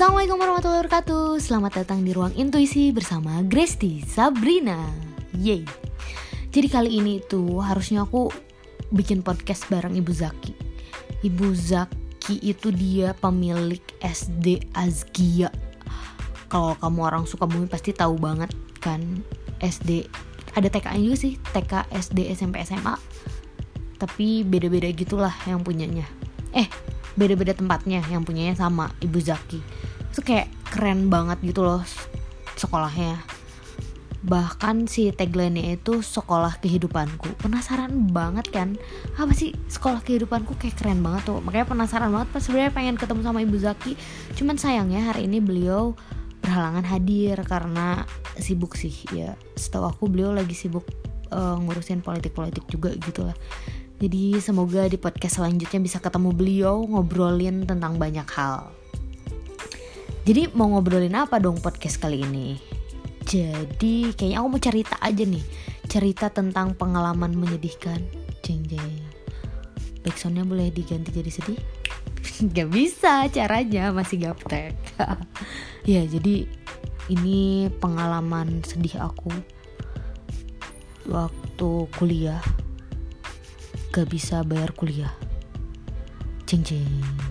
Assalamualaikum warahmatullahi wabarakatuh. Selamat datang di Ruang Intuisi bersama Gresti Sabrina. Yeay Jadi kali ini tuh harusnya aku bikin podcast bareng Ibu Zaki. Ibu Zaki itu dia pemilik SD Azkia. Kalau kamu orang suka bumi pasti tahu banget kan SD Ada TK juga sih TK, SD, SMP, SMA Tapi beda-beda gitulah yang punyanya. Eh beda-beda tempatnya yang punyanya sama Ibu Zaki itu kayak keren banget gitu loh sekolahnya. Bahkan si tagline-nya itu sekolah kehidupanku. Penasaran banget kan? Apa sih sekolah kehidupanku? Kayak keren banget tuh. Makanya penasaran banget pas sebenarnya pengen ketemu sama Ibu Zaki. Cuman sayangnya hari ini beliau berhalangan hadir karena sibuk sih. Ya setahu aku beliau lagi sibuk uh, ngurusin politik-politik juga gitu lah. Jadi semoga di podcast selanjutnya bisa ketemu beliau ngobrolin tentang banyak hal. Jadi mau ngobrolin apa dong podcast kali ini? Jadi kayaknya aku mau cerita aja nih. Cerita tentang pengalaman menyedihkan. Jeng jeng. Backsoundnya boleh diganti jadi sedih? Gak bisa caranya masih gaptek. Ya jadi ini pengalaman sedih aku. Waktu kuliah. Gak bisa bayar kuliah. Ceng ceng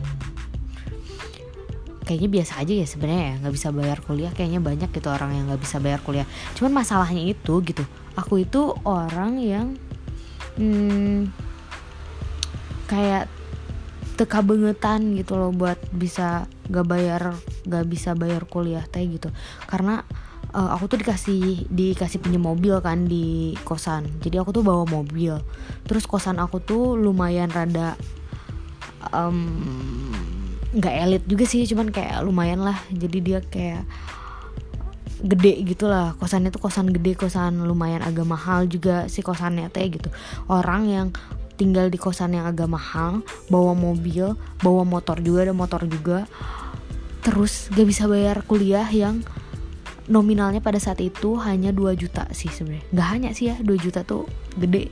kayaknya biasa aja ya sebenarnya ya nggak bisa bayar kuliah. Kayaknya banyak gitu orang yang nggak bisa bayar kuliah. Cuman masalahnya itu gitu aku itu orang yang hmm, kayak teka bengetan gitu loh buat bisa gak bayar gak bisa bayar kuliah teh gitu. Karena uh, aku tuh dikasih dikasih punya mobil kan di kosan. Jadi aku tuh bawa mobil. Terus kosan aku tuh lumayan rada nggak elit juga sih cuman kayak lumayan lah. Jadi dia kayak gede gitu lah. Kosannya tuh kosan gede kosan lumayan agak mahal juga si kosannya teh gitu. Orang yang tinggal di kosan yang agak mahal bawa mobil bawa motor juga ada motor juga terus gak bisa bayar kuliah yang nominalnya pada saat itu hanya 2 juta sih sebenarnya. Nggak hanya sih ya 2 juta tuh gede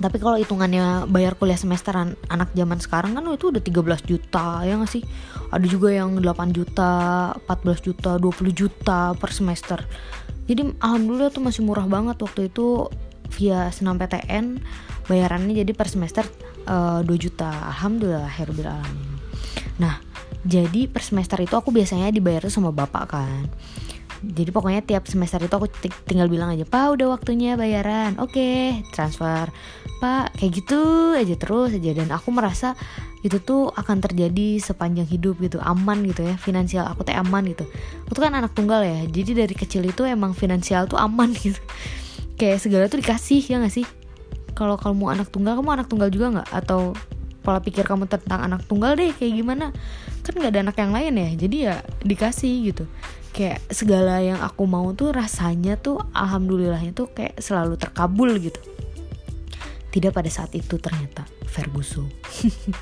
tapi kalau hitungannya bayar kuliah semesteran anak zaman sekarang kan itu udah 13 juta ya gak sih? Ada juga yang 8 juta 14 juta 20 juta per semester. Jadi alhamdulillah tuh masih murah banget waktu itu via senam PTN bayarannya jadi per semester uh, eh, 2 juta. Alhamdulillah herbil alamin. Nah jadi per semester itu aku biasanya dibayar sama bapak kan jadi pokoknya tiap semester itu aku tinggal bilang aja pak udah waktunya bayaran. Oke okay, transfer. Pak kayak gitu aja terus aja. Dan aku merasa itu tuh akan terjadi sepanjang hidup gitu aman gitu ya. Finansial aku tuh aman gitu. Aku tuh kan anak tunggal ya. Jadi dari kecil itu emang finansial tuh aman gitu. Kayak segala tuh dikasih ya gak sih? Kalau kamu anak tunggal kamu anak tunggal juga nggak? Atau pola pikir kamu tentang anak tunggal deh kayak gimana? Kan nggak ada anak yang lain ya. Jadi ya dikasih gitu kayak segala yang aku mau tuh rasanya tuh alhamdulillahnya tuh kayak selalu terkabul gitu. Tidak pada saat itu ternyata Ferguson.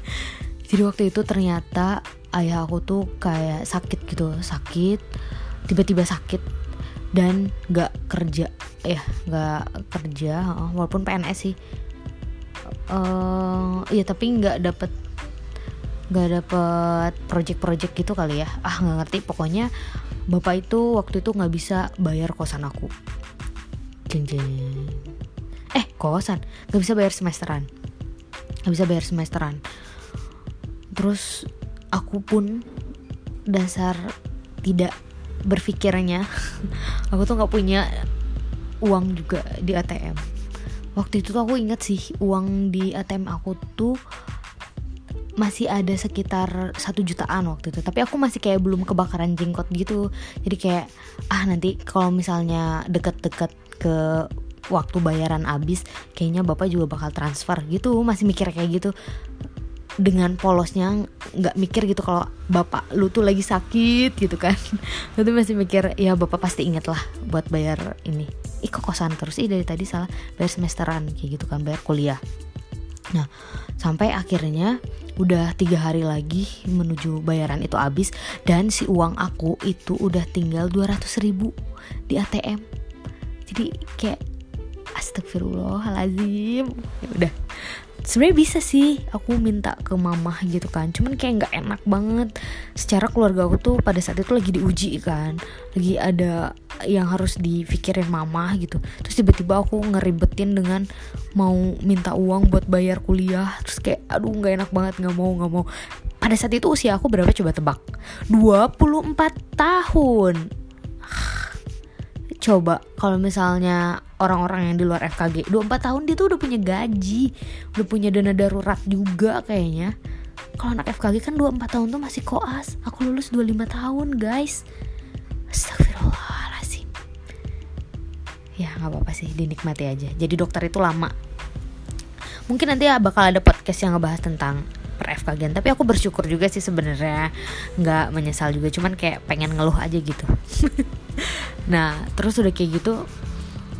Jadi waktu itu ternyata ayah aku tuh kayak sakit gitu sakit tiba-tiba sakit dan gak kerja. Ya gak kerja walaupun PNS sih. Uh, ya tapi nggak dapet nggak dapet project-project gitu kali ya. Ah nggak ngerti. Pokoknya bapak itu waktu itu nggak bisa bayar kosan aku. Jeng jeng. Eh kosan. Nggak bisa bayar semesteran. Nggak bisa bayar semesteran. Terus aku pun dasar tidak berpikirnya aku tuh nggak punya uang juga di ATM waktu itu tuh aku inget sih uang di ATM aku tuh masih ada sekitar satu jutaan waktu itu. Tapi aku masih kayak belum kebakaran jenggot gitu. Jadi kayak ah nanti kalau misalnya deket-deket ke waktu bayaran habis kayaknya bapak juga bakal transfer gitu. Masih mikir kayak gitu. Dengan polosnya nggak mikir gitu kalau bapak lu tuh lagi sakit gitu kan. Tuh masih mikir ya bapak pasti inget lah buat bayar ini. Ih kosan terus? Sih dari tadi salah bayar semesteran kayak gitu kan bayar kuliah nah sampai akhirnya udah tiga hari lagi menuju bayaran itu habis dan si uang aku itu udah tinggal 200 ribu di ATM jadi kayak astagfirullahalazim ya udah sebenarnya bisa sih aku minta ke mama gitu kan. Cuman kayak nggak enak banget. Secara keluarga aku tuh pada saat itu lagi diuji kan. Lagi ada yang harus dipikirin mama gitu. Terus tiba-tiba aku ngeribetin dengan mau minta uang buat bayar kuliah. Terus kayak aduh nggak enak banget nggak mau nggak mau. Pada saat itu usia aku berapa coba tebak? 24 tahun. Coba kalau misalnya orang-orang yang di luar FKG 24 tahun dia tuh udah punya gaji udah punya dana darurat juga kayaknya. Kalau anak FKG kan 24 tahun tuh masih koas. Aku lulus 25 tahun guys. Astagfirullahaladzim. Ya nggak apa-apa sih. Dinikmati aja. Jadi dokter itu lama. Mungkin nanti bakal ada podcast yang ngebahas tentang per FKG tapi aku bersyukur juga sih sebenarnya nggak menyesal juga. Cuman kayak pengen ngeluh aja gitu. Nah terus udah kayak gitu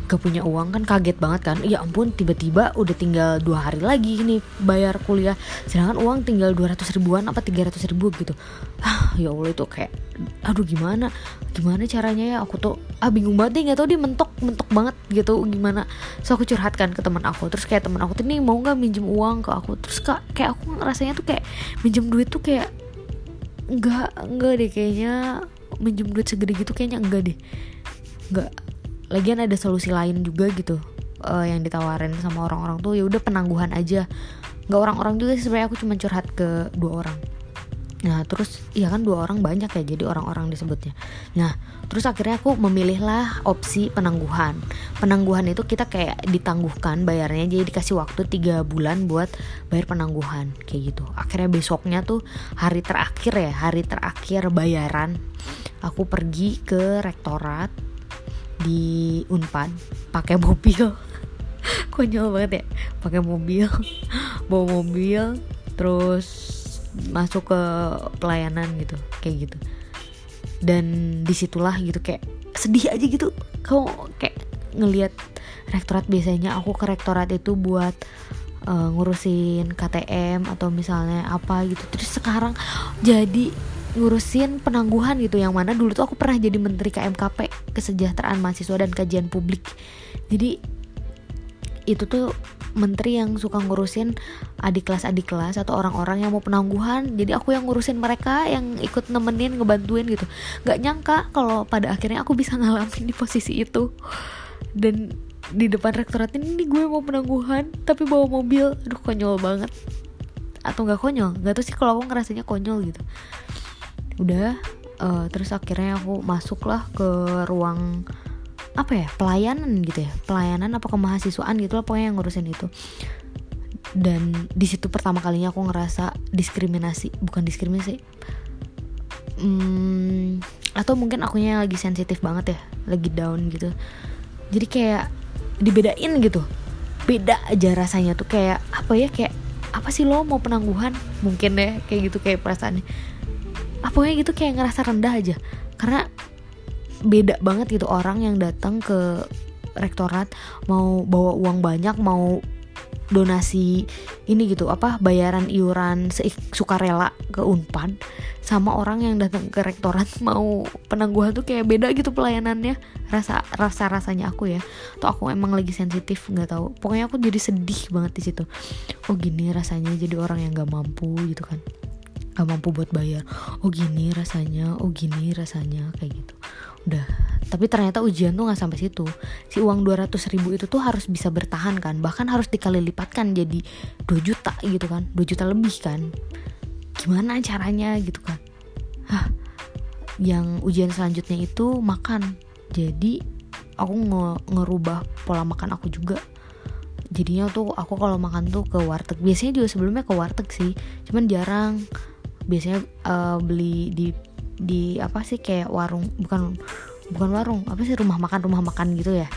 gak punya uang kan kaget banget kan ya ampun tiba-tiba udah tinggal dua hari lagi nih bayar kuliah sedangkan uang tinggal 200 ribuan apa 300 ribu gitu. Ah ya Allah itu kayak aduh gimana? Gimana caranya ya? Aku tuh ah bingung banget deh nggak tau dia mentok mentok banget gitu gimana? So aku curhatkan ke teman aku terus kayak teman aku tuh nih mau nggak minjem uang ke aku? Terus kak kayak aku rasanya tuh kayak minjem duit tuh kayak nggak nggak deh kayaknya minjem duit segede gitu kayaknya enggak deh nggak lagian ada solusi lain juga gitu uh, yang ditawarin sama orang-orang tuh ya udah penangguhan aja. Nggak orang-orang juga sih sebenarnya aku cuma curhat ke dua orang. Nah terus ya kan dua orang banyak ya jadi orang-orang disebutnya. Nah terus akhirnya aku memilihlah opsi penangguhan. Penangguhan itu kita kayak ditangguhkan bayarnya jadi dikasih waktu tiga bulan buat bayar penangguhan kayak gitu. Akhirnya besoknya tuh hari terakhir ya hari terakhir bayaran aku pergi ke rektorat di Unpad pakai mobil. Konyol banget ya pakai mobil. Bawa mobil terus masuk ke pelayanan gitu kayak gitu. Dan di situlah gitu kayak sedih aja gitu. Kau kayak ngelihat rektorat biasanya aku ke rektorat itu buat uh, ngurusin KTM atau misalnya apa gitu. Terus sekarang jadi ngurusin penangguhan gitu yang mana dulu tuh aku pernah jadi menteri KMKP kesejahteraan mahasiswa dan kajian publik. Jadi itu tuh menteri yang suka ngurusin adik kelas adik kelas atau orang-orang yang mau penangguhan. Jadi aku yang ngurusin mereka yang ikut nemenin ngebantuin gitu. Nggak nyangka kalau pada akhirnya aku bisa ngalamin di posisi itu. Dan di depan rektorat ini gue mau penangguhan tapi bawa mobil. Aduh konyol banget. Atau nggak konyol? Nggak tuh sih kalau aku ngerasanya konyol gitu udah uh, terus akhirnya aku masuklah ke ruang apa ya pelayanan gitu ya. Pelayanan apa kemahasiswaan gitu lah pokoknya yang ngurusin itu. Dan di situ pertama kalinya aku ngerasa diskriminasi bukan diskriminasi hmm, atau mungkin akunya lagi sensitif banget ya lagi down gitu. Jadi kayak dibedain gitu. Beda aja rasanya tuh kayak apa ya kayak apa sih lo mau penangguhan? Mungkin deh kayak gitu kayak perasaannya apanya gitu kayak ngerasa rendah aja. Karena beda banget gitu orang yang datang ke rektorat mau bawa uang banyak mau donasi ini gitu apa bayaran iuran sukarela ke Unpad sama orang yang datang ke rektorat mau penangguhan tuh kayak beda gitu pelayanannya rasa rasa rasanya aku ya. Atau aku emang lagi sensitif nggak tahu. Pokoknya aku jadi sedih banget di situ. Oh gini rasanya jadi orang yang nggak mampu gitu kan gak mampu buat bayar. Oh gini rasanya oh gini rasanya kayak gitu. Udah. Tapi ternyata ujian tuh nggak sampai situ. Si uang 200 ribu itu tuh harus bisa bertahan kan. Bahkan harus dikali lipatkan jadi 2 juta gitu kan. 2 juta lebih kan. Gimana caranya gitu kan? Hah, yang ujian selanjutnya itu makan. Jadi aku nge ngerubah pola makan aku juga. Jadinya tuh aku kalau makan tuh ke warteg. Biasanya juga sebelumnya ke warteg sih. Cuman jarang biasanya uh, beli di di apa sih kayak warung bukan bukan warung apa sih rumah makan rumah makan gitu ya.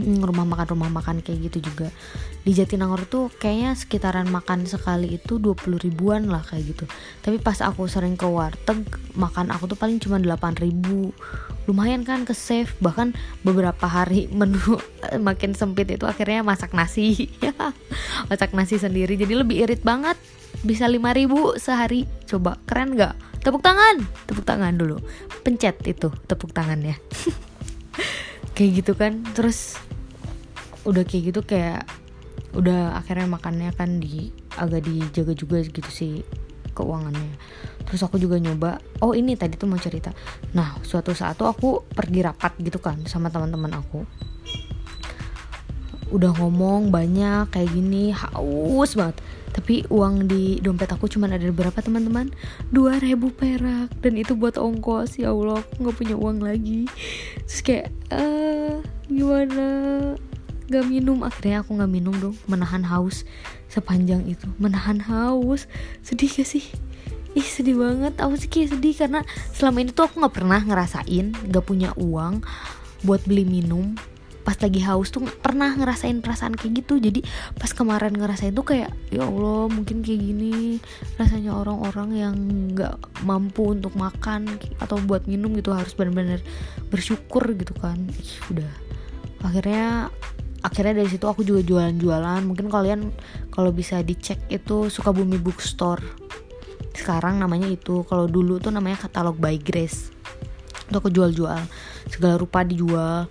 Rumah makan rumah makan kayak gitu juga. Di Jatinangor tuh kayaknya sekitaran makan sekali itu 20 ribuan lah kayak gitu. Tapi pas aku sering ke warteg makan aku tuh paling cuma 8 ribu. Lumayan kan ke save bahkan beberapa hari menu makin sempit itu akhirnya masak nasi. Masak nasi sendiri jadi lebih irit banget bisa 5000 sehari. Coba keren nggak? Tepuk tangan. Tepuk tangan dulu. Pencet itu tepuk tangannya. Kayak gitu kan. Terus udah kayak gitu kayak udah akhirnya makannya kan di agak dijaga juga gitu sih keuangannya. Terus aku juga nyoba oh ini tadi tuh mau cerita. Nah suatu saat tuh aku pergi rapat gitu kan sama teman-teman aku. Udah ngomong banyak kayak gini haus banget tapi uang di dompet aku cuma ada berapa teman-teman? 2000 perak. Dan itu buat ongkos ya Allah. Aku nggak punya uang lagi. Terus kayak eh gimana? Gak minum. Akhirnya aku nggak minum dong. Menahan haus sepanjang itu. Menahan haus. Sedih gak sih? Ih sedih banget. Aku sih kayak sedih karena selama ini tuh aku nggak pernah ngerasain gak punya uang buat beli minum pas lagi haus tuh pernah ngerasain perasaan kayak gitu. Jadi pas kemarin ngerasain tuh kayak ya Allah mungkin kayak gini rasanya orang-orang yang nggak mampu untuk makan atau buat minum gitu harus benar-benar bersyukur gitu kan. Ih, udah. Akhirnya akhirnya dari situ aku juga jualan-jualan. Mungkin kalian kalau bisa dicek itu Sukabumi Bookstore. Sekarang namanya itu kalau dulu tuh namanya katalog by Grace. Itu aku jual-jual. Segala rupa dijual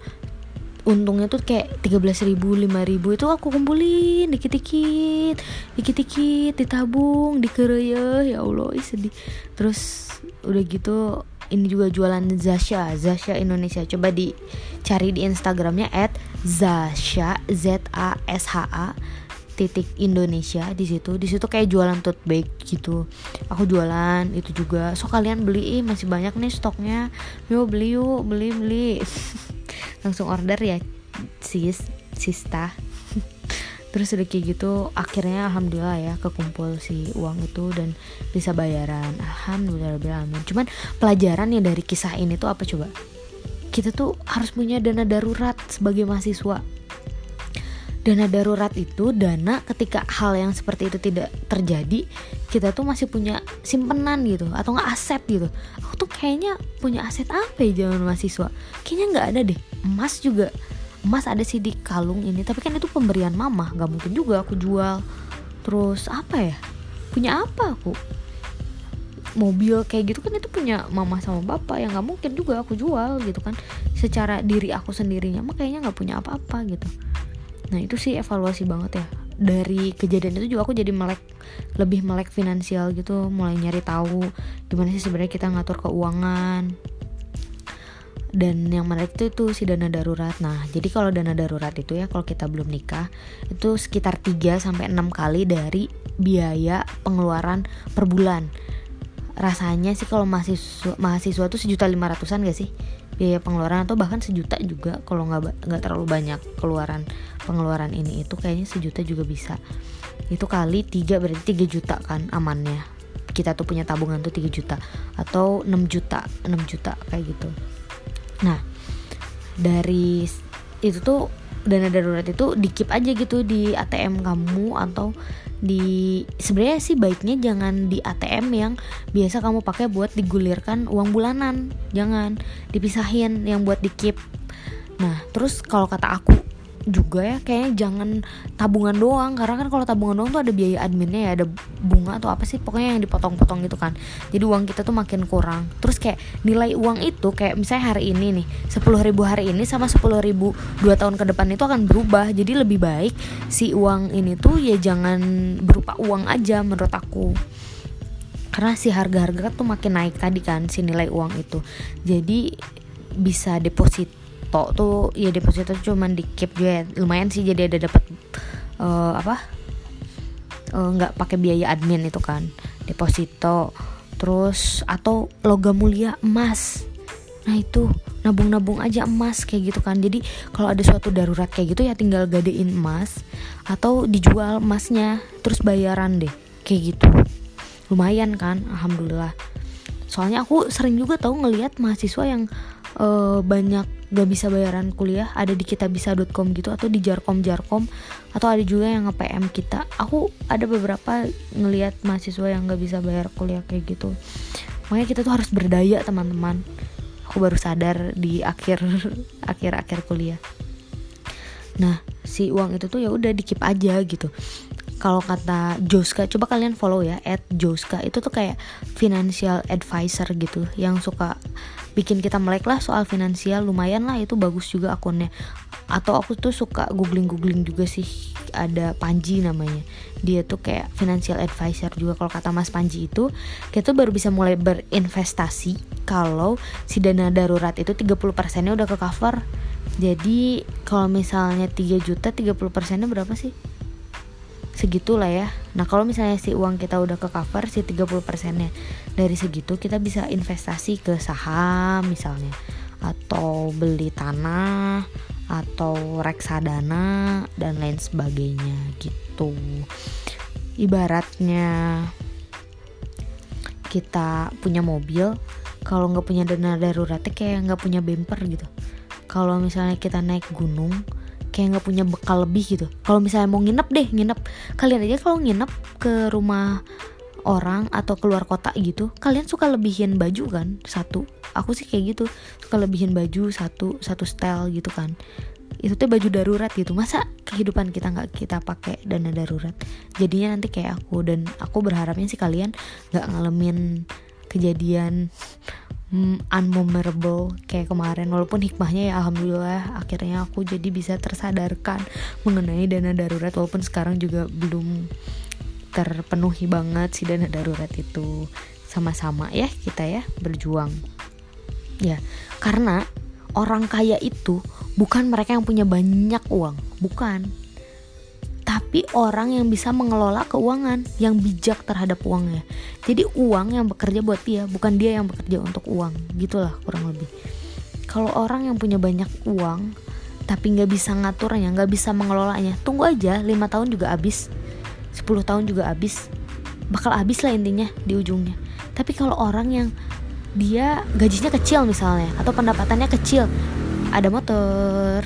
untungnya tuh kayak 13 ribu 5 ribu itu aku kumpulin dikit-dikit dikit-dikit ditabung dikeraya ya Allah ih sedih. Terus udah gitu ini juga jualan Zasha Zasha Indonesia. Coba dicari di Instagramnya at Zasha Z A S H A titik Indonesia di situ. Di situ kayak jualan tote bag gitu. Aku jualan itu juga. So kalian beli ih masih banyak nih stoknya. Yuk beli yuk beli beli langsung order ya sis sista. Terus udah kayak gitu akhirnya alhamdulillah ya kekumpul si uang itu dan bisa bayaran. Alhamdulillah amin cuman pelajaran ya dari kisah ini tuh apa coba? Kita tuh harus punya dana darurat sebagai mahasiswa dana darurat itu dana ketika hal yang seperti itu tidak terjadi kita tuh masih punya simpenan gitu atau nggak aset gitu. Aku tuh kayaknya punya aset apa ya zaman mahasiswa? Kayaknya nggak ada deh. Emas juga. Emas ada sih di kalung ini tapi kan itu pemberian mama. Nggak mungkin juga aku jual. Terus apa ya? Punya apa aku? Mobil kayak gitu kan itu punya mama sama bapak. Yang nggak mungkin juga aku jual gitu kan. Secara diri aku sendirinya mah kayaknya nggak punya apa-apa gitu nah itu sih evaluasi banget ya dari kejadian itu juga aku jadi melek lebih melek finansial gitu mulai nyari tahu gimana sih sebenarnya kita ngatur keuangan dan yang menarik itu itu si dana darurat. Nah, jadi kalau dana darurat itu ya kalau kita belum nikah itu sekitar 3 sampai 6 kali dari biaya pengeluaran per bulan. Rasanya sih kalau mahasiswa mahasiswa tuh sejuta lima ratusan gak sih? Biaya pengeluaran atau bahkan sejuta juga kalau nggak nggak terlalu banyak keluaran pengeluaran ini itu kayaknya sejuta juga bisa. Itu kali tiga berarti 3 juta kan amannya. Kita tuh punya tabungan tuh 3 juta atau 6 juta 6 juta kayak gitu. Nah dari itu tuh dana darurat itu dikip aja gitu di ATM kamu atau di sebenarnya sih baiknya jangan di ATM yang biasa kamu pakai buat digulirkan uang bulanan. Jangan dipisahin yang buat dikip nah terus kalau kata aku juga ya kayaknya jangan tabungan doang. Karena kan kalau tabungan doang tuh ada biaya adminnya ya ada bunga atau apa sih pokoknya yang dipotong-potong gitu kan. Jadi uang kita tuh makin kurang. Terus kayak nilai uang itu kayak misalnya hari ini nih sepuluh ribu hari ini sama sepuluh ribu dua tahun ke depan itu akan berubah. Jadi lebih baik si uang ini tuh ya jangan berupa uang aja menurut aku. Karena si harga-harga tuh makin naik tadi kan si nilai uang itu. Jadi bisa deposit deposito tuh ya deposito cuman di keep juga ya. lumayan sih jadi ada dapat uh, apa eh, nggak uh, pakai biaya admin itu kan. Deposito terus atau logam mulia emas. Nah itu nabung-nabung aja emas kayak gitu kan. Jadi kalau ada suatu darurat kayak gitu ya tinggal gadein emas atau dijual emasnya terus bayaran deh kayak gitu. Lumayan kan alhamdulillah. Soalnya aku sering juga tahu ngelihat mahasiswa yang uh, banyak gak bisa bayaran kuliah. Ada di kitabisa.com gitu atau di jarkom jarkom atau ada juga yang nge PM kita. Aku ada beberapa ngelihat mahasiswa yang gak bisa bayar kuliah kayak gitu. Makanya kita tuh harus berdaya teman-teman. Aku baru sadar di akhir akhir akhir kuliah. Nah si uang itu tuh ya udah dikip aja gitu kalau kata Joska coba kalian follow ya at Joska. Itu tuh kayak financial advisor gitu yang suka bikin kita melek lah soal finansial. Lumayan lah itu bagus juga akunnya. Atau aku tuh suka googling googling juga sih ada Panji namanya. Dia tuh kayak financial advisor juga. Kalau kata Mas Panji itu kita tuh baru bisa mulai berinvestasi kalau si dana darurat itu 30% nya udah ke cover. Jadi kalau misalnya 3 juta 30% nya berapa sih segitulah ya. Nah kalau misalnya si uang kita udah ke cover si 30% nya dari segitu kita bisa investasi ke saham misalnya. Atau beli tanah atau reksadana dan lain sebagainya gitu. Ibaratnya kita punya mobil kalau nggak punya dana daruratnya kayak nggak punya bumper gitu. Kalau misalnya kita naik gunung kayak nggak punya bekal lebih gitu. Kalau misalnya mau nginep deh nginep. Kalian aja kalau nginep ke rumah orang atau keluar kota gitu kalian suka lebihin baju kan? Satu. Aku sih kayak gitu. Suka lebihin baju satu satu style gitu kan. Itu tuh baju darurat gitu. Masa kehidupan kita nggak kita pakai dana darurat? Jadinya nanti kayak aku. Dan aku berharapnya sih kalian nggak ngalamin kejadian mm, unmemorable kayak kemarin. Walaupun hikmahnya ya alhamdulillah akhirnya aku jadi bisa tersadarkan mengenai dana darurat walaupun sekarang juga belum terpenuhi banget si dana darurat itu. Sama-sama ya kita ya berjuang. Ya karena orang kaya itu bukan mereka yang punya banyak uang. Bukan tapi orang yang bisa mengelola keuangan yang bijak terhadap uangnya. Jadi uang yang bekerja buat dia, bukan dia yang bekerja untuk uang, gitulah kurang lebih. Kalau orang yang punya banyak uang tapi nggak bisa ngaturnya, nggak bisa mengelolanya, tunggu aja 5 tahun juga habis, 10 tahun juga habis, bakal habis lah intinya di ujungnya. Tapi kalau orang yang dia gajinya kecil misalnya atau pendapatannya kecil, ada motor,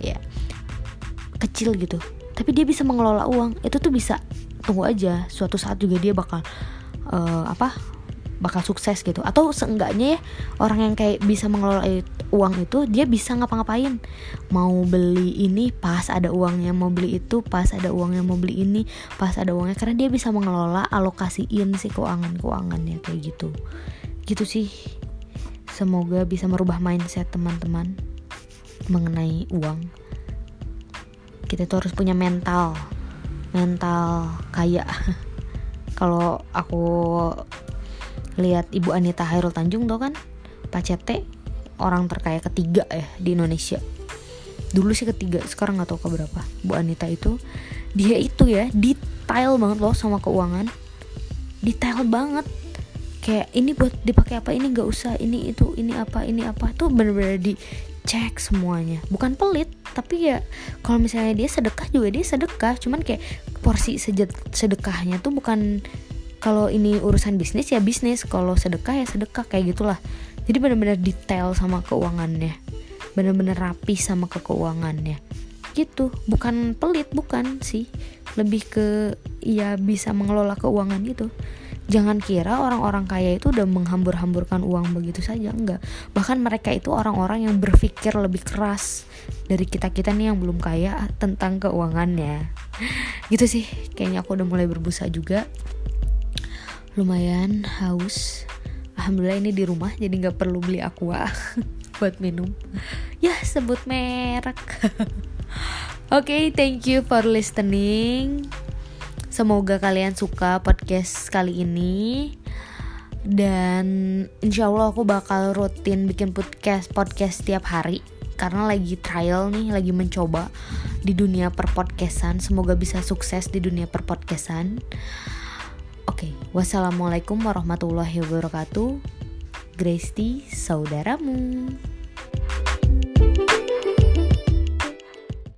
ya kecil gitu tapi dia bisa mengelola uang. Itu tuh bisa tunggu aja suatu saat juga dia bakal uh, apa bakal sukses gitu. Atau seenggaknya ya orang yang kayak bisa mengelola uang itu dia bisa ngapa-ngapain. Mau beli ini pas ada uangnya mau beli itu pas ada uangnya mau beli ini pas ada uangnya. Karena dia bisa mengelola alokasiin si keuangan keuangannya kayak gitu. Gitu sih. Semoga bisa merubah mindset teman-teman mengenai uang kita tuh harus punya mental mental kaya. Kalau aku lihat ibu Anita Hairul Tanjung tuh kan Pak Cete orang terkaya ketiga ya di Indonesia. Dulu sih ketiga sekarang nggak tahu ke berapa Bu Anita itu dia itu ya detail banget loh sama keuangan. Detail banget. Kayak ini buat dipakai apa ini nggak usah ini itu ini apa ini apa. Tuh bener-bener dicek semuanya. Bukan pelit tapi ya kalau misalnya dia sedekah juga dia sedekah. Cuman kayak porsi sedekahnya tuh bukan kalau ini urusan bisnis ya bisnis kalau sedekah ya sedekah kayak gitulah. Jadi benar-benar detail sama keuangannya. Benar-benar rapi sama ke keuangannya gitu bukan pelit bukan sih. Lebih ke ya bisa mengelola keuangan gitu jangan kira orang-orang kaya itu udah menghambur-hamburkan uang begitu saja enggak. Bahkan mereka itu orang-orang yang berpikir lebih keras dari kita-kita nih yang belum kaya tentang keuangannya. Gitu sih kayaknya aku udah mulai berbusa juga. Lumayan haus. Alhamdulillah ini di rumah jadi nggak perlu beli aqua buat minum. Ya sebut merek. Oke okay, thank you for listening Semoga kalian suka podcast kali ini dan insya Allah aku bakal rutin bikin podcast podcast setiap hari karena lagi trial nih, lagi mencoba di dunia perpodcastan. Semoga bisa sukses di dunia perpodcastan. Oke, okay, wassalamualaikum warahmatullahi wabarakatuh. Grace saudaramu.